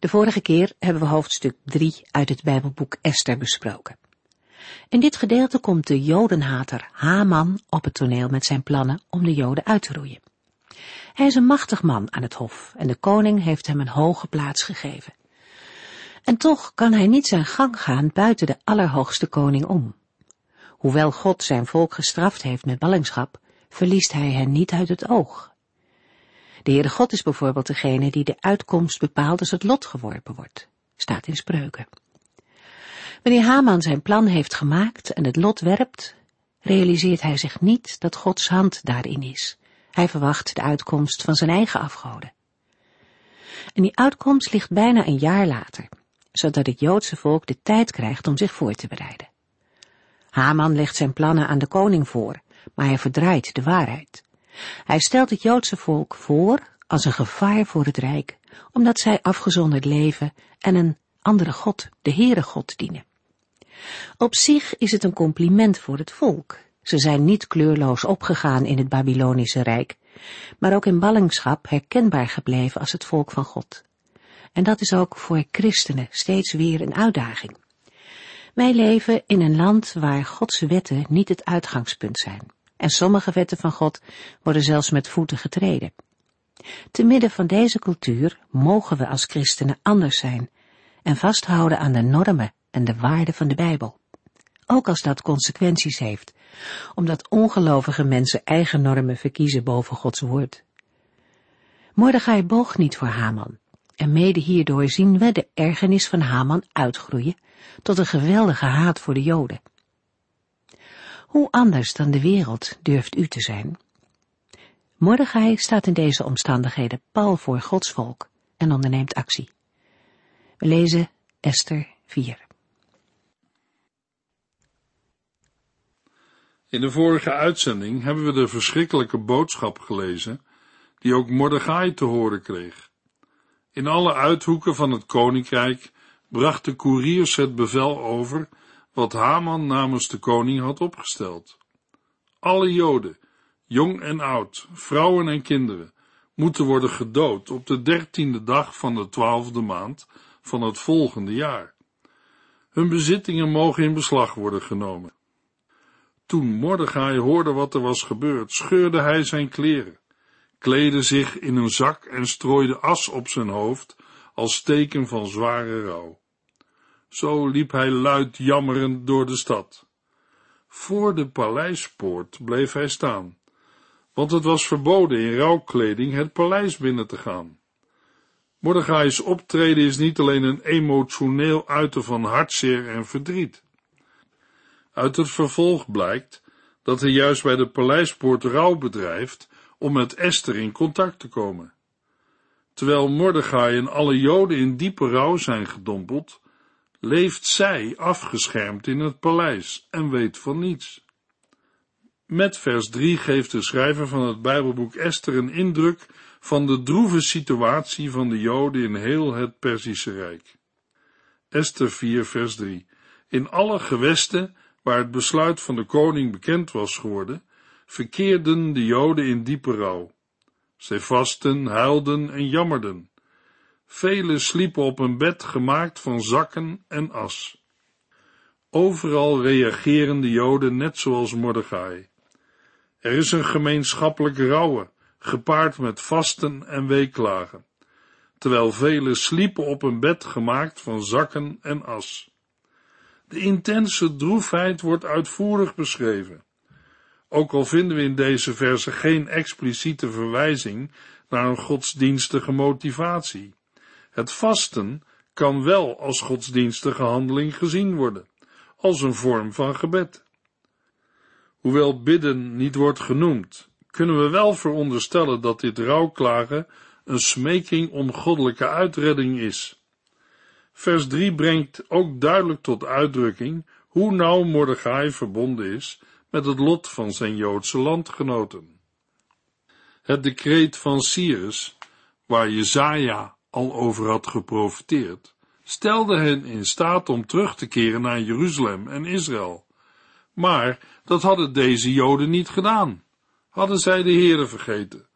De vorige keer hebben we hoofdstuk 3 uit het Bijbelboek Esther besproken. In dit gedeelte komt de Jodenhater Haman op het toneel met zijn plannen om de Joden uit te roeien. Hij is een machtig man aan het hof en de koning heeft hem een hoge plaats gegeven. En toch kan hij niet zijn gang gaan buiten de allerhoogste koning om. Hoewel God zijn volk gestraft heeft met ballingschap, verliest hij hen niet uit het oog de Heere God is bijvoorbeeld degene die de uitkomst bepaalt als het lot geworpen wordt. Staat in spreuken. Wanneer Haman zijn plan heeft gemaakt en het lot werpt, realiseert hij zich niet dat Gods hand daarin is. Hij verwacht de uitkomst van zijn eigen afgoden. En die uitkomst ligt bijna een jaar later, zodat het Joodse volk de tijd krijgt om zich voor te bereiden. Haman legt zijn plannen aan de koning voor, maar hij verdraait de waarheid. Hij stelt het Joodse volk voor als een gevaar voor het Rijk, omdat zij afgezonderd leven en een andere God, de Heere God, dienen. Op zich is het een compliment voor het volk. Ze zijn niet kleurloos opgegaan in het Babylonische Rijk, maar ook in ballingschap herkenbaar gebleven als het volk van God. En dat is ook voor christenen steeds weer een uitdaging. Wij leven in een land waar Gods wetten niet het uitgangspunt zijn en sommige wetten van God worden zelfs met voeten getreden. Te midden van deze cultuur mogen we als christenen anders zijn en vasthouden aan de normen en de waarden van de Bijbel. Ook als dat consequenties heeft, omdat ongelovige mensen eigen normen verkiezen boven Gods woord. Mordechai boog niet voor Haman, en mede hierdoor zien we de ergernis van Haman uitgroeien tot een geweldige haat voor de Joden. Hoe anders dan de wereld durft u te zijn? Mordechai staat in deze omstandigheden pal voor Gods volk en onderneemt actie. We lezen Esther 4. In de vorige uitzending hebben we de verschrikkelijke boodschap gelezen die ook Mordechai te horen kreeg. In alle uithoeken van het koninkrijk bracht de koeriers het bevel over wat Haman namens de koning had opgesteld. Alle Joden, jong en oud, vrouwen en kinderen, moeten worden gedood op de dertiende dag van de twaalfde maand van het volgende jaar. Hun bezittingen mogen in beslag worden genomen. Toen Mordechai hoorde wat er was gebeurd, scheurde hij zijn kleren, kleedde zich in een zak en strooide as op zijn hoofd als teken van zware rouw. Zo liep hij luid jammerend door de stad. Voor de paleispoort bleef hij staan, want het was verboden in rouwkleding het paleis binnen te gaan. Mordechai's optreden is niet alleen een emotioneel uiten van hartzeer en verdriet. Uit het vervolg blijkt dat hij juist bij de paleispoort rouw bedrijft om met Esther in contact te komen. Terwijl Mordechai en alle Joden in diepe rouw zijn gedompeld, leeft zij afgeschermd in het paleis en weet van niets. Met vers 3 geeft de schrijver van het Bijbelboek Esther een indruk van de droeve situatie van de Joden in heel het Perzische Rijk. Esther 4 vers 3 In alle gewesten waar het besluit van de koning bekend was geworden, verkeerden de Joden in diepe rouw. Zij vasten, huilden en jammerden. Velen sliepen op een bed gemaakt van zakken en as. Overal reageren de Joden net zoals Mordechai. Er is een gemeenschappelijk rouwen, gepaard met vasten en weeklagen, terwijl velen sliepen op een bed gemaakt van zakken en as. De intense droefheid wordt uitvoerig beschreven. Ook al vinden we in deze verse geen expliciete verwijzing naar een godsdienstige motivatie. Het vasten kan wel als godsdienstige handeling gezien worden, als een vorm van gebed. Hoewel bidden niet wordt genoemd, kunnen we wel veronderstellen dat dit rouwklagen een smeking om goddelijke uitredding is. Vers 3 brengt ook duidelijk tot uitdrukking hoe nauw Mordechai verbonden is met het lot van zijn Joodse landgenoten. Het decreet van Cyrus, waar Jezaja al over had geprofiteerd, stelde hen in staat om terug te keren naar Jeruzalem en Israël. Maar dat hadden deze Joden niet gedaan. Hadden zij de Heere vergeten.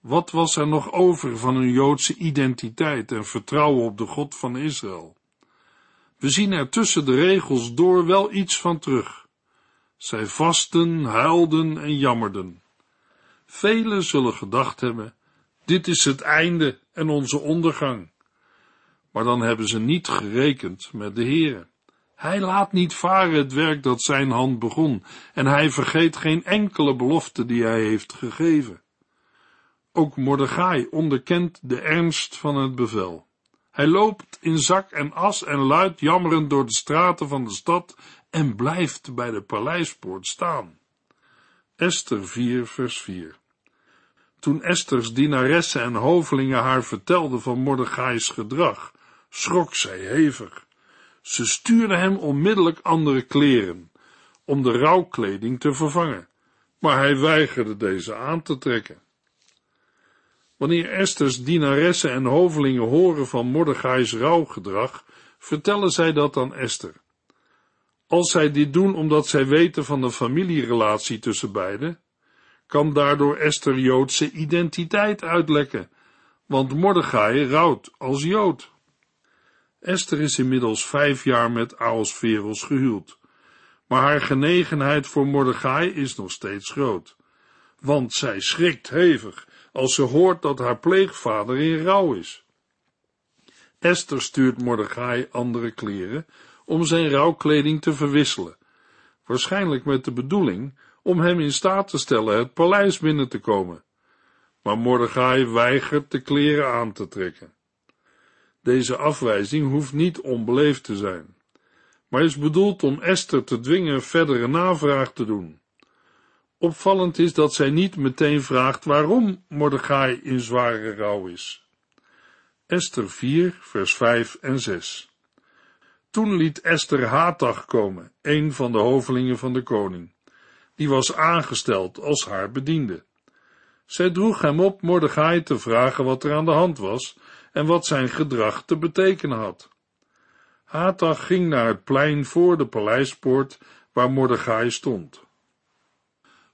Wat was er nog over van hun Joodse identiteit en vertrouwen op de God van Israël? We zien er tussen de regels door wel iets van terug. Zij vasten, huilden en jammerden. Velen zullen gedacht hebben, dit is het einde en onze ondergang. Maar dan hebben ze niet gerekend met de Heere. Hij laat niet varen het werk dat zijn hand begon, en hij vergeet geen enkele belofte die hij heeft gegeven. Ook Mordechai onderkent de ernst van het bevel. Hij loopt in zak en as en luid jammerend door de straten van de stad en blijft bij de paleispoort staan. Esther 4 vers 4 Toen Esters dienaressen en hovelingen haar vertelden van Mordechai's gedrag, schrok zij hevig. Ze stuurde hem onmiddellijk andere kleren, om de rouwkleding te vervangen, maar hij weigerde deze aan te trekken. Wanneer Esters dienaressen en hovelingen horen van Mordechai's rouwgedrag, vertellen zij dat aan Esther. Als zij dit doen omdat zij weten van de familierelatie tussen beiden, kan daardoor Esther Joodse identiteit uitlekken, want Mordechai rouwt als Jood. Esther is inmiddels vijf jaar met Ahasveros gehuwd, maar haar genegenheid voor Mordechai is nog steeds groot, want zij schrikt hevig als ze hoort dat haar pleegvader in rouw is. Esther stuurt Mordechai andere kleren om zijn rouwkleding te verwisselen, waarschijnlijk met de bedoeling om hem in staat te stellen het paleis binnen te komen. Maar Mordechai weigert de kleren aan te trekken. Deze afwijzing hoeft niet onbeleefd te zijn, maar is bedoeld om Esther te dwingen verdere navraag te doen. Opvallend is dat zij niet meteen vraagt waarom Mordechai in zware rouw is. Esther 4, vers 5 en 6. Toen liet Esther Hatag komen, een van de hovelingen van de koning. Die was aangesteld als haar bediende. Zij droeg hem op Mordechai te vragen wat er aan de hand was en wat zijn gedrag te betekenen had. Hatag ging naar het plein voor de paleispoort waar Mordechai stond.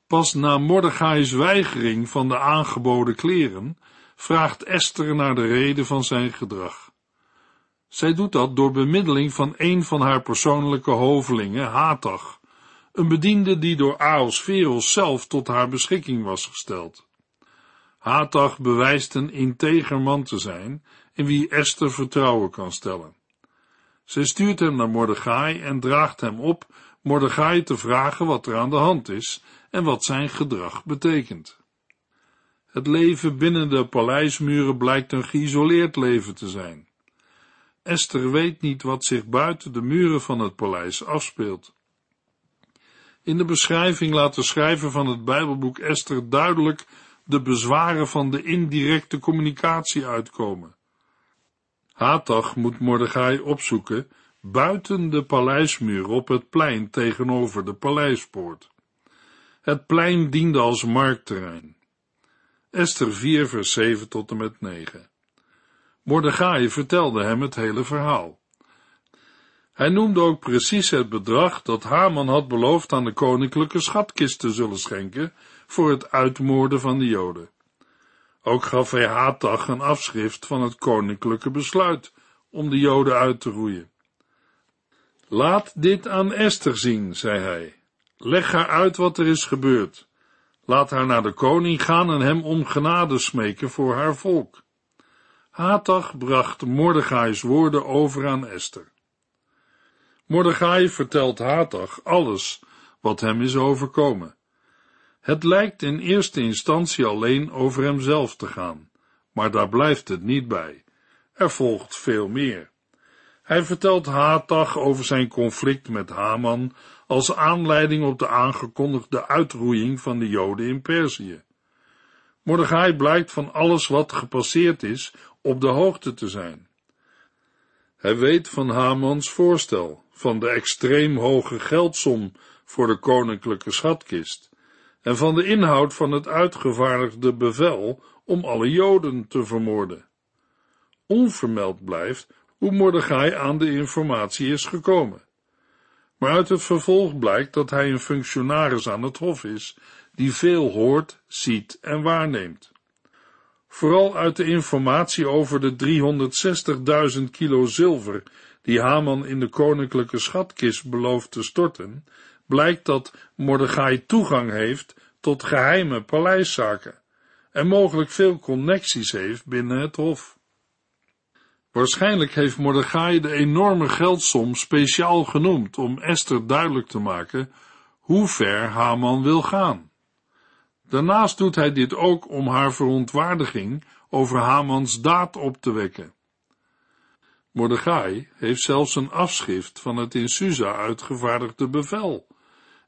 Pas na Mordechai's weigering van de aangeboden kleren, vraagt Esther naar de reden van zijn gedrag. Zij doet dat door bemiddeling van een van haar persoonlijke hovelingen, Hatag, een bediende die door Aosferos zelf tot haar beschikking was gesteld. Hatag bewijst een integer man te zijn, in wie Esther vertrouwen kan stellen. Zij stuurt hem naar Mordechai en draagt hem op Mordechai te vragen wat er aan de hand is en wat zijn gedrag betekent. Het leven binnen de paleismuren blijkt een geïsoleerd leven te zijn. Esther weet niet wat zich buiten de muren van het paleis afspeelt. In de beschrijving laat de schrijver van het Bijbelboek Esther duidelijk de bezwaren van de indirecte communicatie uitkomen. Hatag moet Mordechai opzoeken buiten de paleismuur op het plein tegenover de paleispoort. Het plein diende als marktterrein. Esther 4 vers 7 tot en met 9. Mordechai vertelde hem het hele verhaal. Hij noemde ook precies het bedrag dat Haman had beloofd aan de koninklijke schatkist te zullen schenken voor het uitmoorden van de Joden. Ook gaf hij Hatag een afschrift van het koninklijke besluit om de Joden uit te roeien. Laat dit aan Esther zien, zei hij. Leg haar uit wat er is gebeurd. Laat haar naar de koning gaan en hem om genade smeken voor haar volk. Hatag bracht Mordechai's woorden over aan Esther. Mordechai vertelt Hatag alles wat hem is overkomen. Het lijkt in eerste instantie alleen over hemzelf te gaan, maar daar blijft het niet bij. Er volgt veel meer. Hij vertelt Hatag over zijn conflict met Haman als aanleiding op de aangekondigde uitroeiing van de Joden in Perzië. Mordechai blijkt van alles wat gepasseerd is op de hoogte te zijn. Hij weet van Hamans voorstel, van de extreem hoge geldsom voor de koninklijke schatkist en van de inhoud van het uitgevaardigde bevel om alle Joden te vermoorden. Onvermeld blijft hoe Mordechai aan de informatie is gekomen. Maar uit het vervolg blijkt dat hij een functionaris aan het hof is, die veel hoort, ziet en waarneemt. Vooral uit de informatie over de 360.000 kilo zilver die Haman in de koninklijke schatkist belooft te storten, blijkt dat Mordechai toegang heeft tot geheime paleiszaken en mogelijk veel connecties heeft binnen het hof. Waarschijnlijk heeft Mordechai de enorme geldsom speciaal genoemd om Esther duidelijk te maken hoe ver Haman wil gaan. Daarnaast doet hij dit ook om haar verontwaardiging over Hamans daad op te wekken. Mordechai heeft zelfs een afschrift van het in Susa uitgevaardigde bevel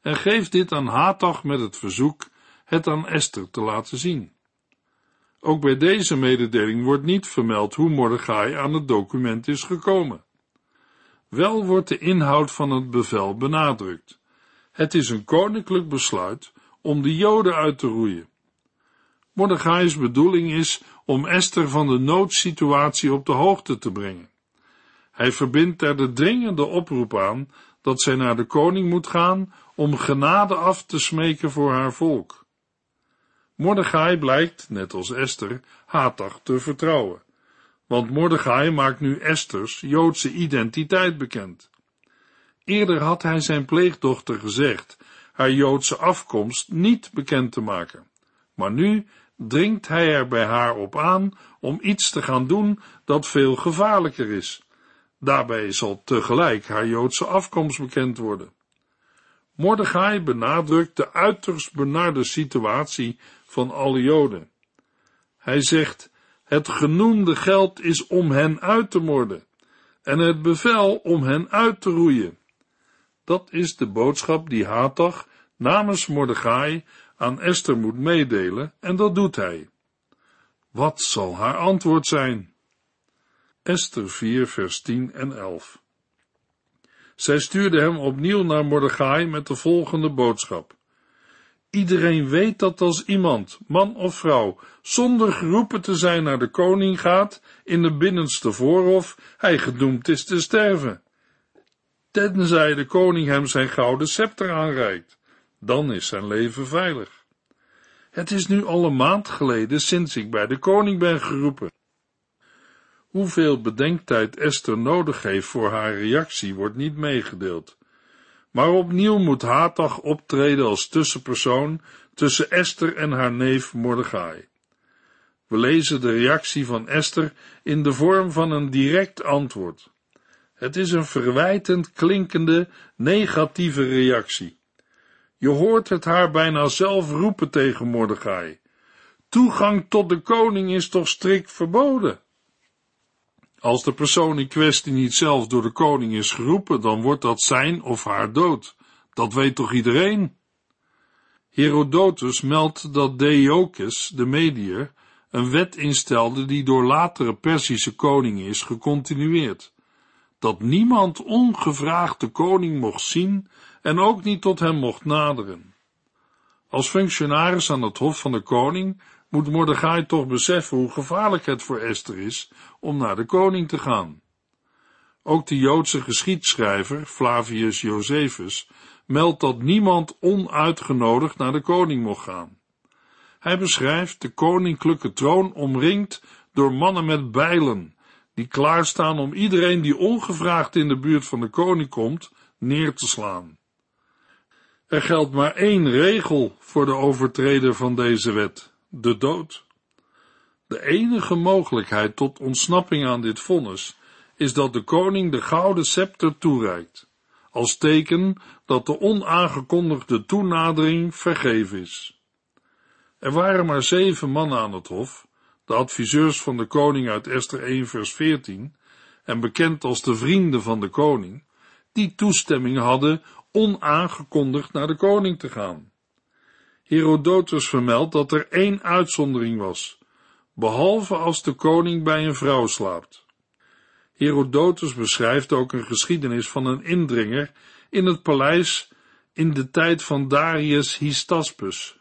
en geeft dit aan Hatach met het verzoek het aan Esther te laten zien. Ook bij deze mededeling wordt niet vermeld hoe Mordechai aan het document is gekomen. Wel wordt de inhoud van het bevel benadrukt. Het is een koninklijk besluit om de Joden uit te roeien. Mordechai's bedoeling is om Esther van de noodsituatie op de hoogte te brengen. Hij verbindt er de dringende oproep aan dat zij naar de koning moet gaan om genade af te smeken voor haar volk. Mordechai blijkt, net als Esther, Hatach te vertrouwen, want Mordechai maakt nu Esters Joodse identiteit bekend. Eerder had hij zijn pleegdochter gezegd haar Joodse afkomst niet bekend te maken, maar nu dringt hij er bij haar op aan om iets te gaan doen dat veel gevaarlijker is. Daarbij zal tegelijk haar Joodse afkomst bekend worden. Mordechai benadrukt de uiterst benarde situatie van alle Joden. Hij zegt, het genoemde geld is om hen uit te moorden en het bevel om hen uit te roeien. Dat is de boodschap die Hatach namens Mordechai aan Esther moet meedelen en dat doet hij. Wat zal haar antwoord zijn? Esther 4 vers 10 en 11 Zij stuurde hem opnieuw naar Mordechai met de volgende boodschap. Iedereen weet dat als iemand, man of vrouw, zonder geroepen te zijn naar de koning gaat, in de binnenste voorhof, hij gedoemd is te sterven. Tenzij de koning hem zijn gouden scepter aanreikt, dan is zijn leven veilig. Het is nu al een maand geleden sinds ik bij de koning ben geroepen. Hoeveel bedenktijd Esther nodig heeft voor haar reactie wordt niet meegedeeld. Maar opnieuw moet Hatach optreden als tussenpersoon tussen Esther en haar neef Mordechai. We lezen de reactie van Esther in de vorm van een direct antwoord. Het is een verwijtend klinkende, negatieve reactie. Je hoort het haar bijna zelf roepen tegen Mordechai. Toegang tot de koning is toch strikt verboden? Als de persoon in kwestie niet zelf door de koning is geroepen, dan wordt dat zijn of haar dood. Dat weet toch iedereen? Herodotus meldt dat Deioces, de medier, een wet instelde die door latere Persische koningen is gecontinueerd. Dat niemand ongevraagd de koning mocht zien en ook niet tot hem mocht naderen. Als functionaris aan het hof van de koning moet Mordechai toch beseffen hoe gevaarlijk het voor Esther is om naar de koning te gaan. Ook de Joodse geschiedschrijver Flavius Josephus meldt dat niemand onuitgenodigd naar de koning mocht gaan. Hij beschrijft de koninklijke troon omringd door mannen met bijlen, die klaarstaan om iedereen die ongevraagd in de buurt van de koning komt, neer te slaan. Er geldt maar één regel voor de overtreder van deze wet de dood. De enige mogelijkheid tot ontsnapping aan dit vonnis is dat de koning de gouden scepter toereikt, als teken dat de onaangekondigde toenadering vergeven is. Er waren maar zeven mannen aan het hof, de adviseurs van de koning uit Esther 1 vers 14, en bekend als de vrienden van de koning, die toestemming hadden onaangekondigd naar de koning te gaan. Herodotus vermeldt dat er één uitzondering was, behalve als de koning bij een vrouw slaapt. Herodotus beschrijft ook een geschiedenis van een indringer in het paleis in de tijd van Darius Hystaspes.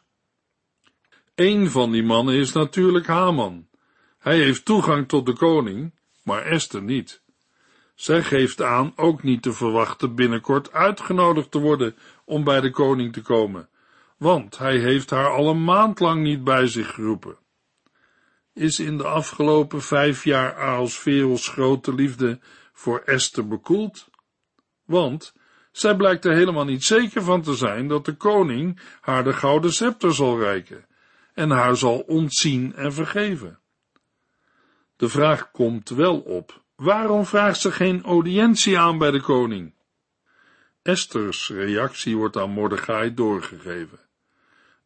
Een van die mannen is natuurlijk Haman. Hij heeft toegang tot de koning, maar Esther niet. Zij geeft aan ook niet te verwachten binnenkort uitgenodigd te worden om bij de koning te komen, want hij heeft haar al een maand lang niet bij zich geroepen. Is in de afgelopen vijf jaar Ahasveros grote liefde voor Esther bekoeld? Want zij blijkt er helemaal niet zeker van te zijn dat de koning haar de gouden scepter zal reiken en haar zal ontzien en vergeven. De vraag komt wel op, waarom vraagt ze geen audiëntie aan bij de koning? Esther's reactie wordt aan Mordechai doorgegeven.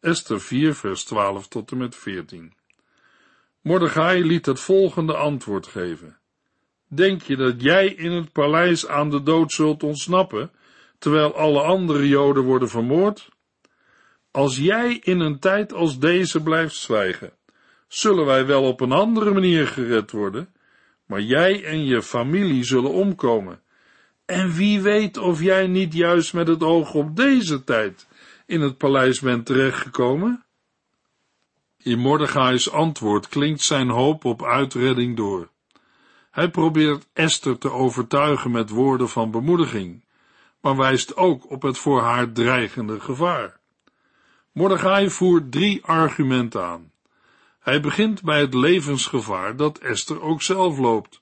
Esther 4 vers 12 tot en met 14. Mordechai liet het volgende antwoord geven. Denk je dat jij in het paleis aan de dood zult ontsnappen, terwijl alle andere Joden worden vermoord? Als jij in een tijd als deze blijft zwijgen, zullen wij wel op een andere manier gered worden, maar jij en je familie zullen omkomen. En wie weet of jij niet juist met het oog op deze tijd in het paleis bent terechtgekomen? In Mordechai's antwoord klinkt zijn hoop op uitredding door. Hij probeert Esther te overtuigen met woorden van bemoediging, maar wijst ook op het voor haar dreigende gevaar. Mordechai voert drie argumenten aan. Hij begint bij het levensgevaar dat Esther ook zelf loopt,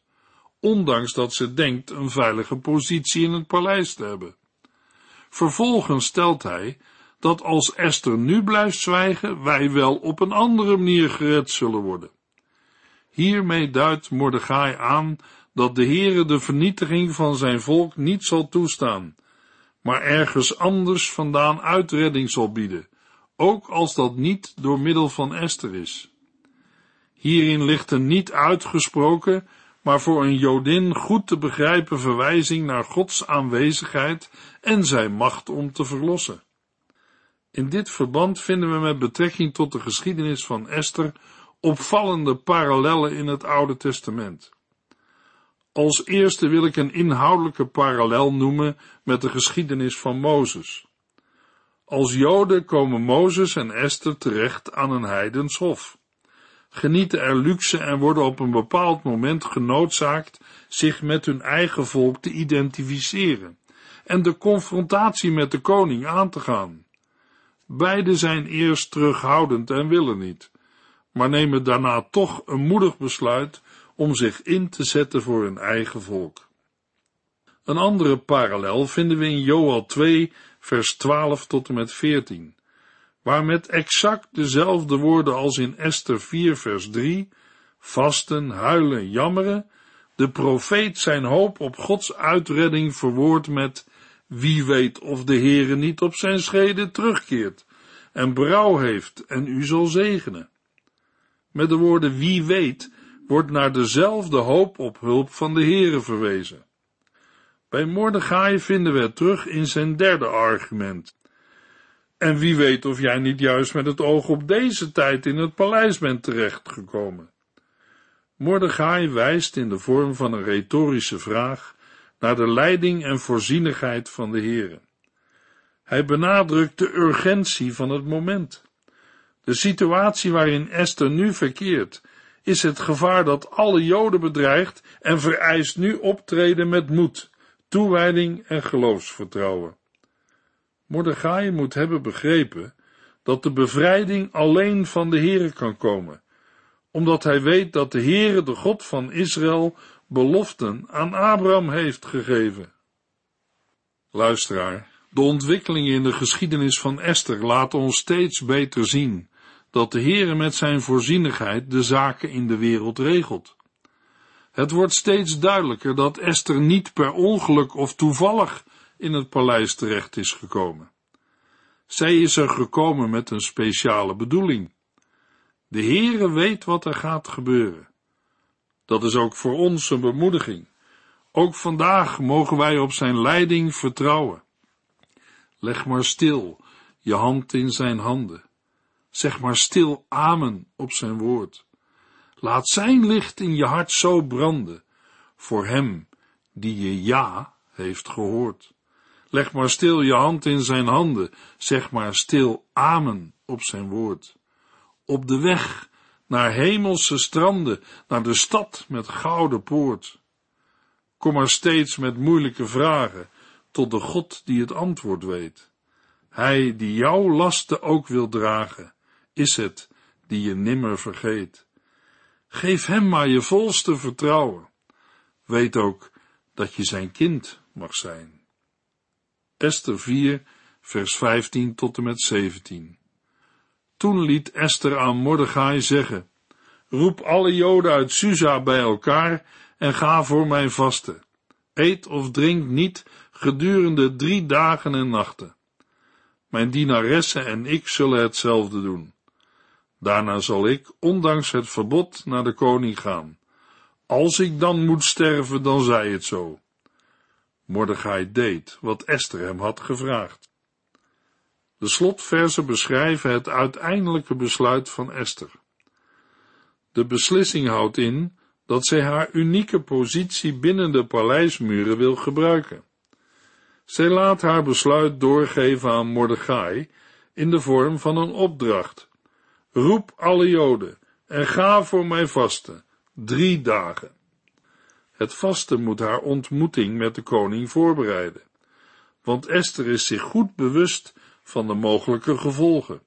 ondanks dat ze denkt een veilige positie in het paleis te hebben. Vervolgens stelt hij dat als Esther nu blijft zwijgen, wij wel op een andere manier gered zullen worden. Hiermee duidt Mordechai aan dat de Heere de vernietiging van zijn volk niet zal toestaan, maar ergens anders vandaan uitredding zal bieden, ook als dat niet door middel van Esther is. Hierin ligt een niet uitgesproken, maar voor een Jodin goed te begrijpen verwijzing naar Gods aanwezigheid en zijn macht om te verlossen. In dit verband vinden we met betrekking tot de geschiedenis van Esther opvallende parallellen in het Oude Testament. Als eerste wil ik een inhoudelijke parallel noemen met de geschiedenis van Mozes. Als Joden komen Mozes en Esther terecht aan een heidens hof, genieten er luxe en worden op een bepaald moment genoodzaakt zich met hun eigen volk te identificeren en de confrontatie met de koning aan te gaan. Beiden zijn eerst terughoudend en willen niet, maar nemen daarna toch een moedig besluit om zich in te zetten voor hun eigen volk. Een andere parallel vinden we in Joel 2, vers 12 tot en met 14, waar met exact dezelfde woorden als in Esther 4, vers 3, vasten, huilen, jammeren, de profeet zijn hoop op Gods uitredding verwoordt met wie weet of de Heere niet op zijn schreden terugkeert en brouw heeft en u zal zegenen. Met de woorden wie weet wordt naar dezelfde hoop op hulp van de Heere verwezen. Bij Mordechai vinden we het terug in zijn derde argument. En wie weet of jij niet juist met het oog op deze tijd in het paleis bent terechtgekomen. Mordechai wijst in de vorm van een retorische vraag naar de leiding en voorzienigheid van de Heere. Hij benadrukt de urgentie van het moment. De situatie waarin Esther nu verkeert, is het gevaar dat alle Joden bedreigt en vereist nu optreden met moed, toewijding en geloofsvertrouwen. Mordechai moet hebben begrepen dat de bevrijding alleen van de Heere kan komen, omdat hij weet dat de Heere, de God van Israël, beloften aan Abraham heeft gegeven. Luisteraar, de ontwikkelingen in de geschiedenis van Esther laten ons steeds beter zien dat de Heere met zijn voorzienigheid de zaken in de wereld regelt. Het wordt steeds duidelijker dat Esther niet per ongeluk of toevallig in het paleis terecht is gekomen. Zij is er gekomen met een speciale bedoeling. De Heere weet wat er gaat gebeuren. Dat is ook voor ons een bemoediging. Ook vandaag mogen wij op zijn leiding vertrouwen. Leg maar stil je hand in zijn handen. Zeg maar stil amen op zijn woord. Laat zijn licht in je hart zo branden. voor hem die je ja heeft gehoord. Leg maar stil je hand in zijn handen, zeg maar stil amen op zijn woord. Op de weg naar hemelse stranden, naar de stad met gouden poort. Kom maar steeds met moeilijke vragen, tot de God die het antwoord weet. Hij die jouw lasten ook wil dragen, is het die je nimmer vergeet. Geef hem maar je volste vertrouwen. Weet ook dat je zijn kind mag zijn. Esther 4, vers 15 tot en met 17. Toen liet Esther aan Mordechai zeggen, roep alle Joden uit Susa bij elkaar en ga voor mijn vasten. Eet of drink niet gedurende drie dagen en nachten. Mijn dienaressen en ik zullen hetzelfde doen. Daarna zal ik, ondanks het verbod, naar de koning gaan. Als ik dan moet sterven, dan zij het zo. Mordechai deed wat Esther hem had gevraagd. De slotversen beschrijven het uiteindelijke besluit van Esther. De beslissing houdt in dat zij haar unieke positie binnen de paleismuren wil gebruiken. Zij laat haar besluit doorgeven aan Mordechai in de vorm van een opdracht. Roep alle Joden en ga voor mij vasten, drie dagen. Het vasten moet haar ontmoeting met de koning voorbereiden, want Esther is zich goed bewust van de mogelijke gevolgen.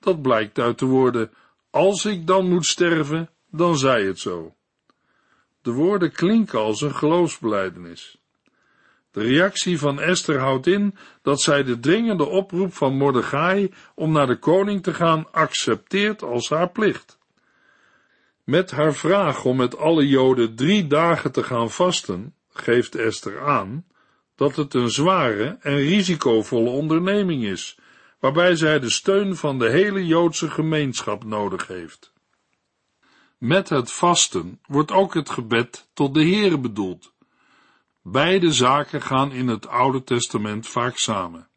Dat blijkt uit de woorden, als ik dan moet sterven, dan zij het zo. De woorden klinken als een geloofsbeleidenis. De reactie van Esther houdt in dat zij de dringende oproep van Mordechai om naar de koning te gaan accepteert als haar plicht. Met haar vraag om met alle Joden drie dagen te gaan vasten, geeft Esther aan dat het een zware en risicovolle onderneming is, waarbij zij de steun van de hele Joodse gemeenschap nodig heeft. Met het vasten wordt ook het gebed tot de Heere bedoeld. Beide zaken gaan in het Oude Testament vaak samen.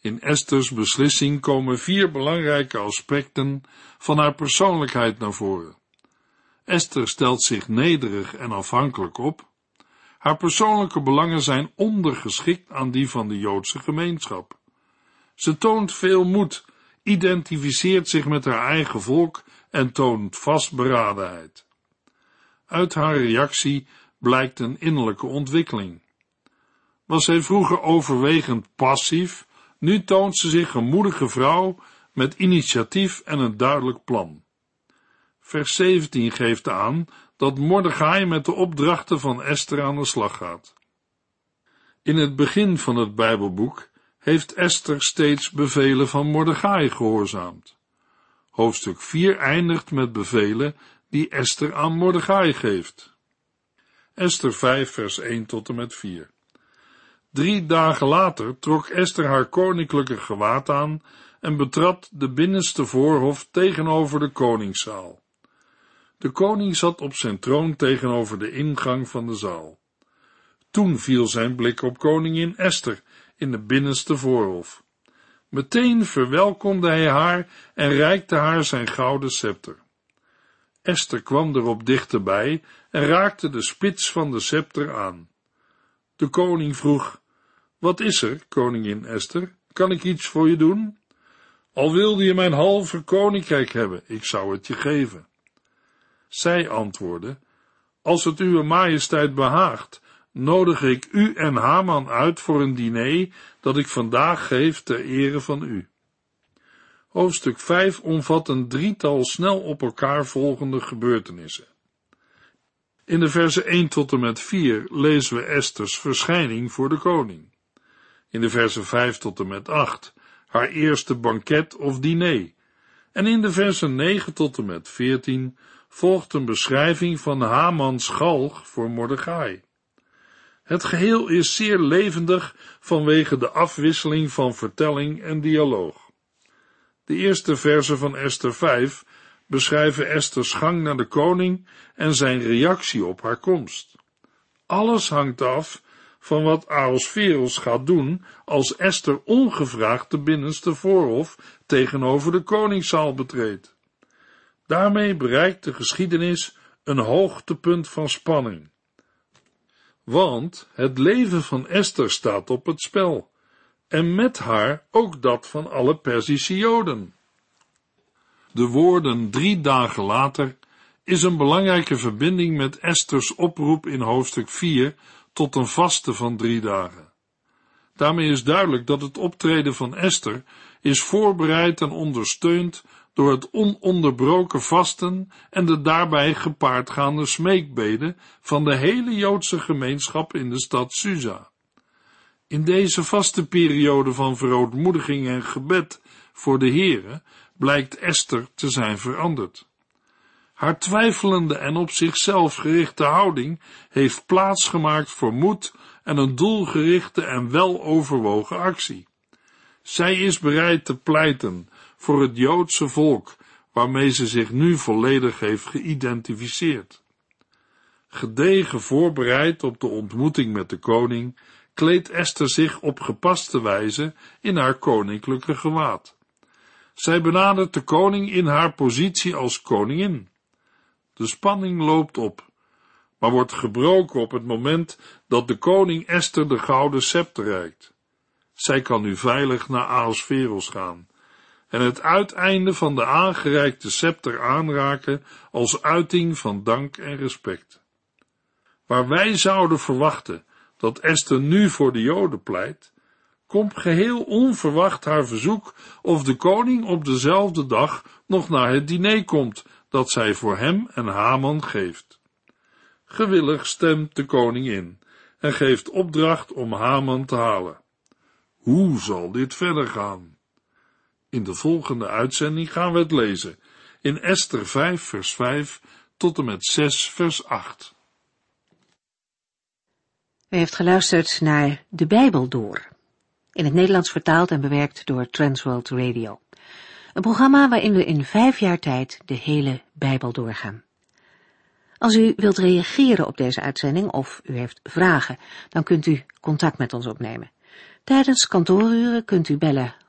In Esther's beslissing komen vier belangrijke aspecten van haar persoonlijkheid naar voren. Esther stelt zich nederig en afhankelijk op. Haar persoonlijke belangen zijn ondergeschikt aan die van de Joodse gemeenschap. Ze toont veel moed, identificeert zich met haar eigen volk en toont vastberadenheid. Uit haar reactie blijkt een innerlijke ontwikkeling. Was zij vroeger overwegend passief, nu toont ze zich een moedige vrouw met initiatief en een duidelijk plan. Vers 17 geeft aan dat Mordechai met de opdrachten van Esther aan de slag gaat. In het begin van het Bijbelboek heeft Esther steeds bevelen van Mordechai gehoorzaamd. Hoofdstuk 4 eindigt met bevelen die Esther aan Mordechai geeft. Esther 5 vers 1 tot en met 4. Drie dagen later trok Esther haar koninklijke gewaad aan en betrad de binnenste voorhof tegenover de koningszaal. De koning zat op zijn troon tegenover de ingang van de zaal. Toen viel zijn blik op koningin Esther in de binnenste voorhof. Meteen verwelkomde hij haar en reikte haar zijn gouden scepter. Esther kwam erop dichterbij en raakte de spits van de scepter aan. De koning vroeg, wat is er, koningin Esther? Kan ik iets voor je doen? Al wilde je mijn halve koninkrijk hebben, ik zou het je geven. Zij antwoordde, als het uwe majesteit behaagt, nodig ik u en Haman uit voor een diner dat ik vandaag geef ter ere van u. Hoofdstuk 5 omvat een drietal snel op elkaar volgende gebeurtenissen. In de versen 1 tot en met 4 lezen we Esters verschijning voor de koning. In de versen 5 tot en met 8 haar eerste banket of diner. En in de versen 9 tot en met 14 volgt een beschrijving van Hamans galg voor Mordechai. Het geheel is zeer levendig vanwege de afwisseling van vertelling en dialoog. De eerste versen van Esther 5 beschrijven Esther's gang naar de koning en zijn reactie op haar komst. Alles hangt af van wat Ahasveros gaat doen als Esther ongevraagd de binnenste voorhof tegenover de koningszaal betreedt. Daarmee bereikt de geschiedenis een hoogtepunt van spanning. want het leven van Esther staat op het spel, en met haar ook dat van alle Perzische Joden. De woorden drie dagen later is een belangrijke verbinding met Esters oproep in hoofdstuk 4 tot een vaste van drie dagen. Daarmee is duidelijk dat het optreden van Esther is voorbereid en ondersteund door het ononderbroken vasten en de daarbij gepaardgaande smeekbeden van de hele Joodse gemeenschap in de stad Susa. In deze vaste periode van verootmoediging en gebed voor de Heere blijkt Esther te zijn veranderd. Haar twijfelende en op zichzelf gerichte houding heeft plaatsgemaakt voor moed en een doelgerichte en weloverwogen actie. Zij is bereid te pleiten voor het Joodse volk, waarmee ze zich nu volledig heeft geïdentificeerd. Gedegen voorbereid op de ontmoeting met de koning, kleedt Esther zich op gepaste wijze in haar koninklijke gewaad. Zij benadert de koning in haar positie als koningin. De spanning loopt op, maar wordt gebroken op het moment dat de koning Esther de gouden scepter reikt. Zij kan nu veilig naar Aosferos gaan en het uiteinde van de aangereikte scepter aanraken als uiting van dank en respect. Waar wij zouden verwachten dat Esther nu voor de Joden pleit, komt geheel onverwacht haar verzoek of de koning op dezelfde dag nog naar het diner komt dat zij voor hem en Haman geeft. Gewillig stemt de koning in en geeft opdracht om Haman te halen. Hoe zal dit verder gaan? In de volgende uitzending gaan we het lezen in Esther 5 vers 5 tot en met 6 vers 8. U heeft geluisterd naar De Bijbel Door, in het Nederlands vertaald en bewerkt door Transworld Radio. Een programma waarin we in vijf jaar tijd de hele Bijbel doorgaan. Als u wilt reageren op deze uitzending of u heeft vragen, dan kunt u contact met ons opnemen. Tijdens kantooruren kunt u bellen